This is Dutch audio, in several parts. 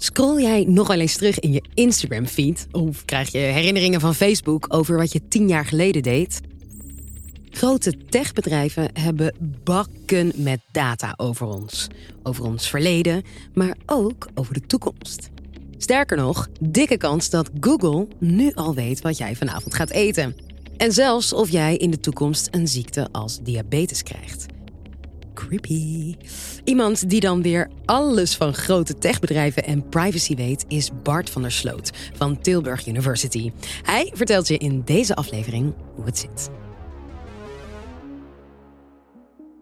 Scroll jij nog wel eens terug in je Instagram-feed? Of krijg je herinneringen van Facebook over wat je tien jaar geleden deed? Grote techbedrijven hebben bakken met data over ons. Over ons verleden, maar ook over de toekomst. Sterker nog, dikke kans dat Google nu al weet wat jij vanavond gaat eten. En zelfs of jij in de toekomst een ziekte als diabetes krijgt. Creepy. Iemand die dan weer alles van grote techbedrijven en privacy weet, is Bart van der Sloot van Tilburg University. Hij vertelt je in deze aflevering hoe het zit.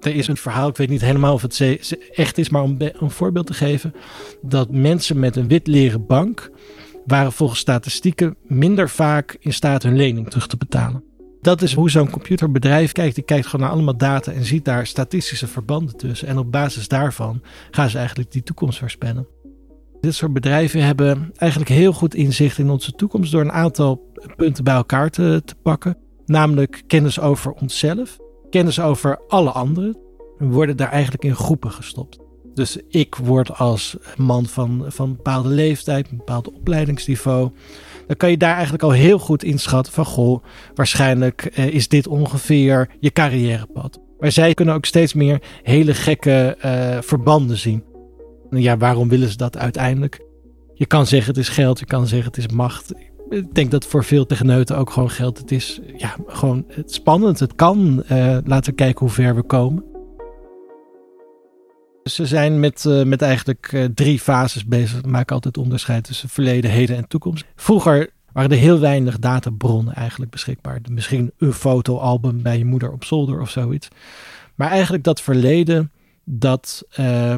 Er is een verhaal, ik weet niet helemaal of het echt is, maar om een voorbeeld te geven, dat mensen met een wit leren bank waren volgens statistieken minder vaak in staat hun lening terug te betalen. Dat is hoe zo'n computerbedrijf kijkt. Die kijkt gewoon naar allemaal data en ziet daar statistische verbanden tussen. En op basis daarvan gaan ze eigenlijk die toekomst voorspellen. Dit soort bedrijven hebben eigenlijk heel goed inzicht in onze toekomst door een aantal punten bij elkaar te, pakken. Namelijk kennis over onszelf, kennis over alle anderen. We worden daar eigenlijk in groepen gestopt. Dus ik word als man van, van een bepaalde leeftijd, een bepaald opleidingsniveau, dan kan je daar eigenlijk al heel goed inschatten van goh, waarschijnlijk eh, is dit ongeveer je carrièrepad. Maar zij kunnen ook steeds meer hele gekke uh, verbanden zien. Ja, waarom willen ze dat uiteindelijk? Je kan zeggen het is geld, je kan zeggen het is macht. Ik denk dat voor veel techneuten ook gewoon geld. Het is ja, gewoon spannend. Het kan. Uh, laten we kijken hoe ver we komen. Ze zijn met, uh, met eigenlijk uh, drie fases bezig. We maken altijd onderscheid tussen verleden, heden en toekomst. Vroeger waren er heel weinig databronnen eigenlijk beschikbaar. Misschien een fotoalbum bij je moeder op zolder of zoiets. Maar eigenlijk dat verleden, dat, uh,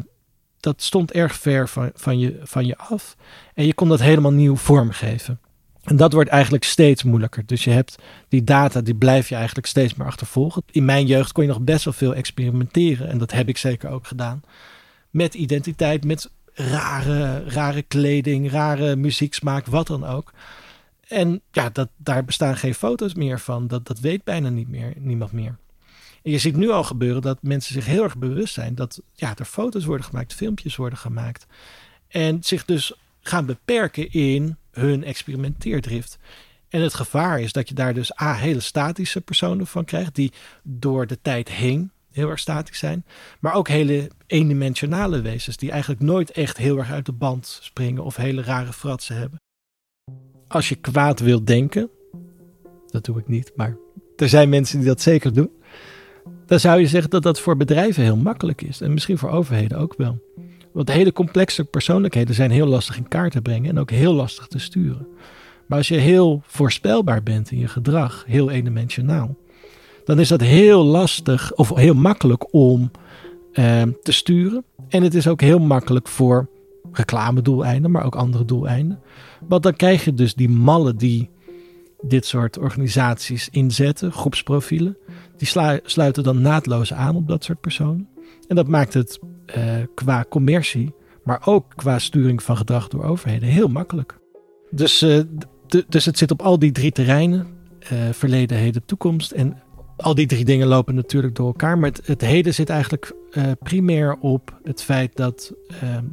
dat stond erg ver van, van, je, van je af. En je kon dat helemaal nieuw vormgeven. En dat wordt eigenlijk steeds moeilijker. Dus je hebt die data, die blijf je eigenlijk steeds meer achtervolgen. In mijn jeugd kon je nog best wel veel experimenteren. En dat heb ik zeker ook gedaan. Met identiteit, met rare, rare kleding, rare muzieksmaak, wat dan ook. En ja, dat, daar bestaan geen foto's meer van. Dat, dat weet bijna niet meer, niemand meer. En je ziet nu al gebeuren dat mensen zich heel erg bewust zijn dat ja, er foto's worden gemaakt, filmpjes worden gemaakt. En zich dus gaan beperken in hun experimenteerdrift. En het gevaar is dat je daar dus A, hele statische personen van krijgt, die door de tijd heen heel erg statisch zijn. Maar ook hele eendimensionale wezens, die eigenlijk nooit echt heel erg uit de band springen of hele rare fratsen hebben. Als je kwaad wilt denken, dat doe ik niet, maar er zijn mensen die dat zeker doen. Dan zou je zeggen dat dat voor bedrijven heel makkelijk is. En misschien voor overheden ook wel. Want hele complexe persoonlijkheden zijn heel lastig in kaart te brengen en ook heel lastig te sturen. Maar als je heel voorspelbaar bent in je gedrag, heel eendimensionaal, dan is dat heel lastig of heel makkelijk om eh, te sturen. En het is ook heel makkelijk voor reclamedoeleinden, maar ook andere doeleinden. Want dan krijg je dus die mallen die dit soort organisaties inzetten, groepsprofielen, die sluiten dan naadloos aan op dat soort personen. En dat maakt het uh, qua commercie, maar ook qua sturing van gedrag door overheden heel makkelijk. Dus, uh, dus het zit op al die drie terreinen: uh, verleden, heden, toekomst. En al die drie dingen lopen natuurlijk door elkaar. Maar het, het heden zit eigenlijk primair op het feit dat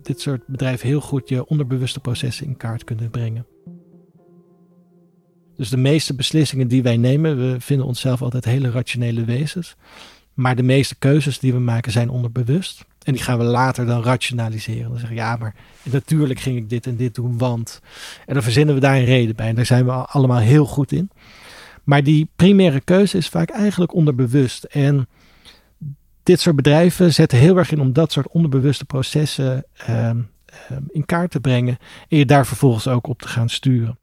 dit soort bedrijven heel goed je onderbewuste processen in kaart kunnen brengen. Dus de meeste beslissingen die wij nemen, we vinden onszelf altijd hele rationele wezens. Maar de meeste keuzes die we maken zijn onderbewust. En die gaan we later dan rationaliseren. Dan zeggen ja, maar natuurlijk ging ik dit en dit doen, want. En dan verzinnen we daar een reden bij. En daar zijn we allemaal heel goed in. Maar die primaire keuze is vaak eigenlijk onderbewust. En dit soort bedrijven zetten heel erg in om dat soort onderbewuste processen ehm, ehm, in kaart te brengen. En je daar vervolgens ook op te gaan sturen.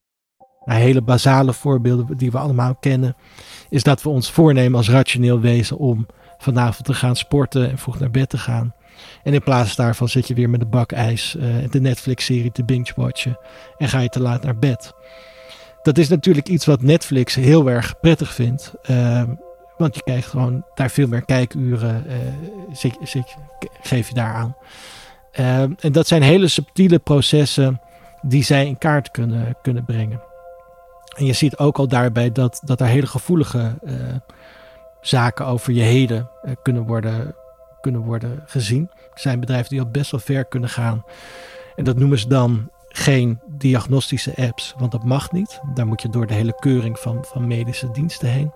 Nou, hele basale voorbeelden die we allemaal kennen, is dat we ons voornemen als rationeel wezen om vanavond te gaan sporten en vroeg naar bed te gaan. En in plaats daarvan zit je weer met een bak ijs uh, de Netflix-serie te binge-watchen en ga je te laat naar bed. Dat is natuurlijk iets wat Netflix heel erg prettig vindt. Uh, want je krijgt gewoon daar veel meer kijkuren, zit, geef je daar aan. Ehm, en dat zijn hele subtiele processen die zij in kaart kunnen, kunnen brengen. En je ziet ook al daarbij dat, dat er hele gevoelige uh, zaken over je heden uh, kunnen, worden, kunnen worden gezien. Er zijn bedrijven die al best wel ver kunnen gaan. En dat noemen ze dan geen diagnostische apps, want dat mag niet. Daar moet je door de hele keuring van, van medische diensten heen.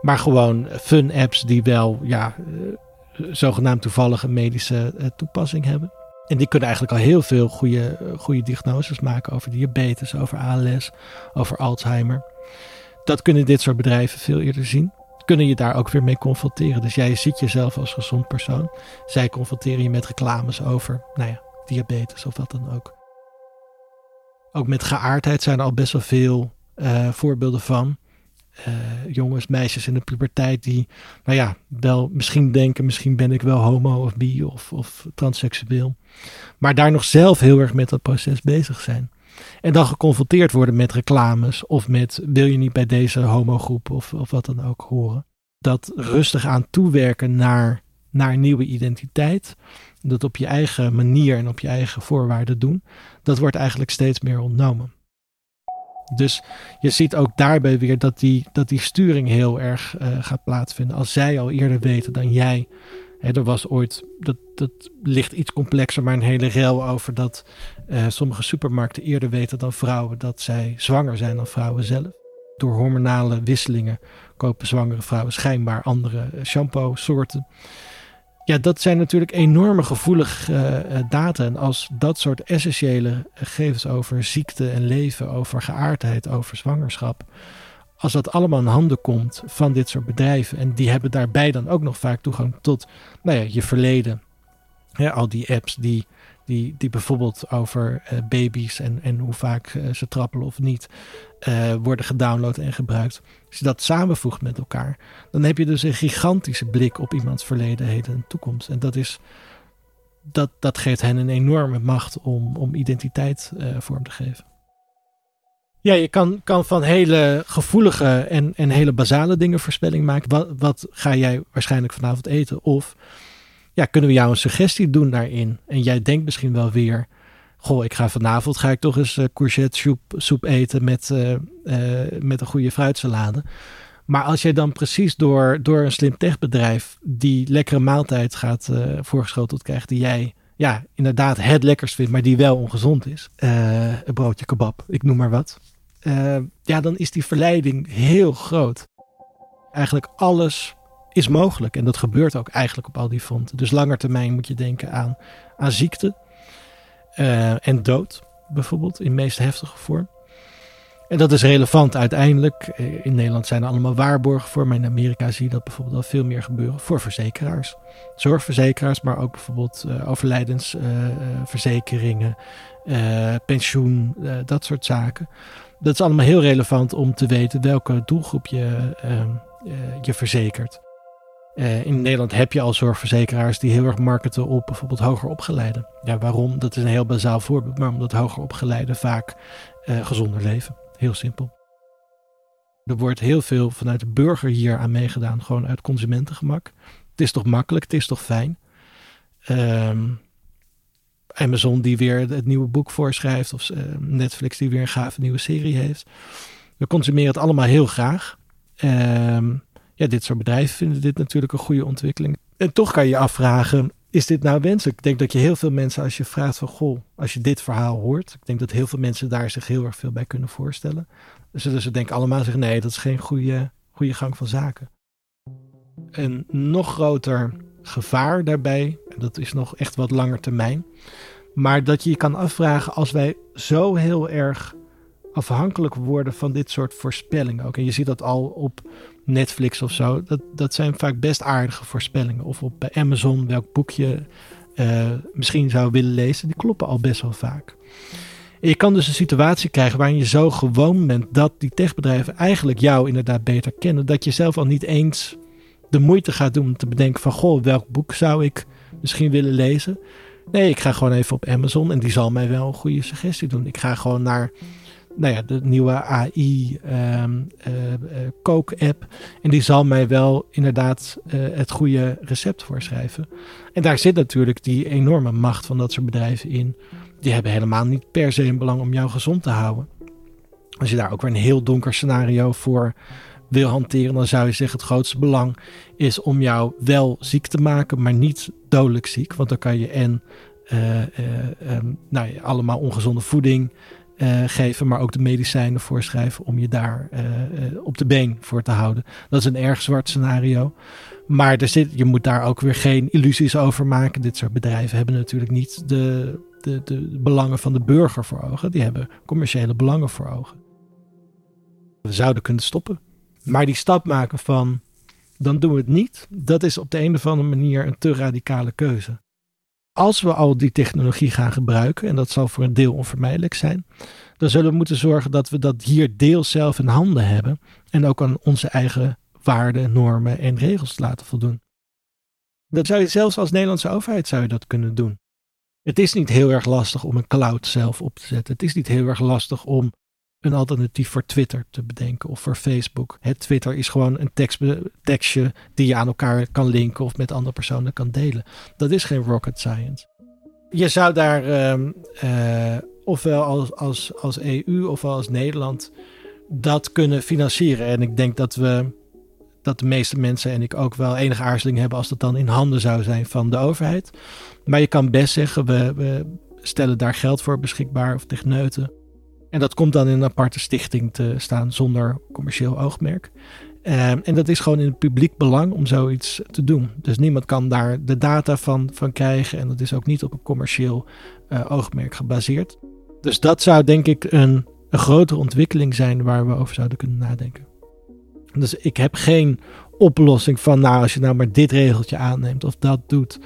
Maar gewoon fun apps die wel ja, eh, zogenaamd toevallige medische eh, toepassing hebben. En die kunnen eigenlijk al heel veel goede, goede diagnoses maken over diabetes, over ALS, over Alzheimer. Dat kunnen dit soort bedrijven veel eerder zien. Kunnen je daar ook weer mee confronteren. Dus jij ziet jezelf als gezond persoon. Zij confronteren je met reclames over, nou ja, diabetes of wat dan ook. Ook met geaardheid zijn er al best wel veel uh, voorbeelden van. Uh, jongens, meisjes in de puberteit die, nou ja, wel misschien denken, misschien ben ik wel homo of bi of, of transseksueel. Maar daar nog zelf heel erg met dat proces bezig zijn. En dan geconfronteerd worden met reclames of met wil je niet bij deze homogroep of, of wat dan ook horen. Dat rustig aan toewerken naar, naar nieuwe identiteit. Dat op je eigen manier en op je eigen voorwaarden doen. Dat wordt eigenlijk steeds meer ontnomen. Dus je ziet ook daarbij weer dat die, dat die sturing heel erg uh, gaat plaatsvinden. Als zij al eerder weten dan jij. Hè, er was ooit, dat, dat ligt iets complexer, maar een hele rel over dat uh, sommige supermarkten eerder weten dan vrouwen dat zij zwanger zijn dan vrouwen zelf. Door hormonale wisselingen kopen zwangere vrouwen schijnbaar andere eh, shampoo soorten. Ja, dat zijn natuurlijk enorme gevoelige uh, data. En als dat soort essentiële gegevens over ziekte en leven, over geaardheid, over zwangerschap, als dat allemaal in handen komt van dit soort bedrijven, en die hebben daarbij dan ook nog vaak toegang tot nou ja, je verleden. Al die apps die die, die bijvoorbeeld over uh, baby's en, en hoe vaak uh, ze trappelen of niet uh, worden gedownload en gebruikt. Als je dat samenvoegt met elkaar, dan heb je dus een gigantische blik op iemands verleden, heden en toekomst. En dat, is, dat, dat geeft hen een enorme macht om, om identiteit vorm te geven. Ja, je kan, kan van hele gevoelige en, en hele basale dingen voorspelling maken. Wat, wat ga jij waarschijnlijk vanavond eten? Of ja, kunnen we jou een suggestie doen daarin? En jij denkt misschien wel weer, goh, ik ga vanavond ga ik toch eens uh, courgette soep, eten met, uh, uh, met een goede fruitsalade. Maar als jij dan precies door, door een slim techbedrijf die lekkere maaltijd gaat voorgeschoteld krijgt, die jij ja, inderdaad het lekkerst vindt, maar die wel ongezond is. een broodje kebab, ik noem maar wat. Ja, dan is die verleiding heel groot. Eigenlijk alles is mogelijk. En dat gebeurt ook eigenlijk op al die fronten. Dus langer termijn moet je denken aan, aan ziekte uh, en dood, bijvoorbeeld, in meest heftige vorm. En dat is relevant uiteindelijk. Eh, in Nederland zijn er allemaal waarborgen voor, maar in Amerika zie je dat bijvoorbeeld al veel meer gebeuren voor verzekeraars. Zorgverzekeraars, maar ook bijvoorbeeld uh, overlijdensverzekeringen, pensioen, dat soort zaken. Dat is allemaal heel relevant om te weten welke doelgroep je, je verzekert. Uh, in Nederland heb je al zorgverzekeraars die heel erg marketen op bijvoorbeeld hoger opgeleiden. Ja, waarom? Dat is een heel bazaal voorbeeld, maar omdat hoger opgeleiden vaak uh, gezonder leven. Heel simpel. Er wordt heel veel vanuit de burger hier aan meegedaan, gewoon uit consumentengemak. Het is toch makkelijk, het is toch fijn. Um, Amazon die weer het nieuwe boek voorschrijft, of uh, Netflix die weer een gave nieuwe serie heeft. We consumeren het allemaal heel graag. Um, ja, dit soort bedrijven vinden dit natuurlijk een goede ontwikkeling. En toch kan je je afvragen, is dit nou wenselijk? Ik denk dat je heel veel mensen, als je vraagt van, goh, als je dit verhaal hoort, ik denk dat heel veel mensen daar zich heel erg veel bij kunnen voorstellen. Zullen ze denken allemaal zeggen, nee, dat is geen goede, goede gang van zaken. Een nog groter gevaar daarbij, dat is nog echt wat langer termijn, maar dat je je kan afvragen als wij zo heel erg afhankelijk worden van dit soort voorspellingen ook. En je ziet dat al op Netflix of zo. Dat, dat zijn vaak best aardige voorspellingen. Of op bij Amazon welk boekje uh, misschien zou willen lezen. Die kloppen al best wel vaak. Je kan dus een situatie krijgen waarin je zo gewoon bent dat die techbedrijven eigenlijk jou inderdaad beter kennen. Dat je zelf al niet eens de moeite gaat doen om te bedenken van goh, welk boek zou ik misschien willen lezen. Nee, ik ga gewoon even op Amazon en die zal mij wel een goede suggestie doen. Ik ga gewoon naar nou ja, de nieuwe AI um, ehm, eh, eh. En die zal mij wel inderdaad uh, het goede recept voorschrijven. En daar zit natuurlijk die enorme macht van dat soort bedrijven in. Die hebben helemaal niet per se een belang om jou gezond te houden. Als je daar ook weer een heel donker scenario voor wil hanteren, dan zou je zeggen: het grootste belang is om jou wel ziek te maken, maar niet dodelijk ziek. Want dan kan je en ehm, nou, ja, allemaal ongezonde voeding geven, maar ook de medicijnen voorschrijven om je daar op de been voor te houden. Dat is een erg zwart scenario. Maar er zit, je moet daar ook weer geen illusies over maken. Dit soort bedrijven hebben natuurlijk niet de, de, de belangen van de burger voor ogen. Die hebben commerciële belangen voor ogen. We zouden kunnen stoppen. Maar die stap maken van dan doen we het niet, dat is op de een of andere manier een te radicale keuze. Als we al die technologie gaan gebruiken, en dat zal voor een deel onvermijdelijk zijn, dan zullen we moeten zorgen dat we dat hier deels zelf in handen hebben en ook aan onze eigen waarden, normen en regels laten voldoen. Dat zou je zelfs als Nederlandse overheid zou je dat kunnen doen. Het is niet heel erg lastig om een cloud zelf op te zetten. Het is niet heel erg lastig om een alternatief voor Twitter te bedenken of voor Facebook. Het Twitter is gewoon een tekst, tekstje die je aan elkaar kan linken of met andere personen kan delen. Dat is geen rocket science. Je zou daar uh, uh, ofwel als, als, als EU ofwel als Nederland dat kunnen financieren. En ik denk dat we dat de meeste mensen en ik ook wel enige aarzeling hebben als dat dan in handen zou zijn van de overheid. Maar je kan best zeggen, we, we stellen daar geld voor beschikbaar of techneuten. En dat komt dan in een aparte stichting te staan zonder commercieel oogmerk. Ehm, en dat is gewoon in het publiek belang om zoiets te doen. Dus niemand kan daar de data van, van krijgen. En dat is ook niet op een commercieel uh, oogmerk gebaseerd. Dus dat zou denk ik een, een grotere ontwikkeling zijn waar we over zouden kunnen nadenken. Dus ik heb geen oplossing van, nou, als je nou maar dit regeltje aanneemt of dat doet,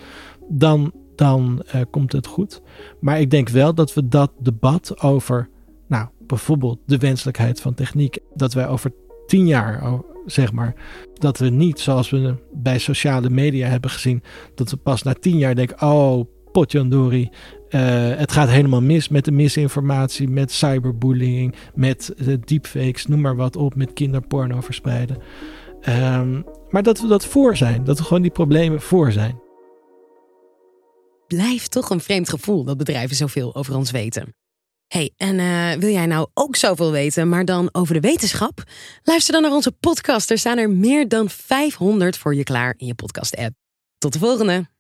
dan, dan uh, komt het goed. Maar ik denk wel dat we dat debat over, bijvoorbeeld de wenselijkheid van techniek, dat wij over tien jaar, zeg maar, dat we niet zoals we bij sociale media hebben gezien, dat we pas na tien jaar denken, oh, potjandori, uh, het gaat helemaal mis met de misinformatie, met cyberbullying, met uh, deepfakes, noem maar wat op, met kinderporno verspreiden. Um, maar dat we dat voor zijn, dat we gewoon die problemen voor zijn. Blijft toch een vreemd gevoel dat bedrijven zoveel over ons weten. Hey, en uh, wil jij nou ook zoveel weten, maar dan over de wetenschap? Luister dan naar onze podcast. Er staan er meer dan 500 voor je klaar in je podcast-app. Tot de volgende!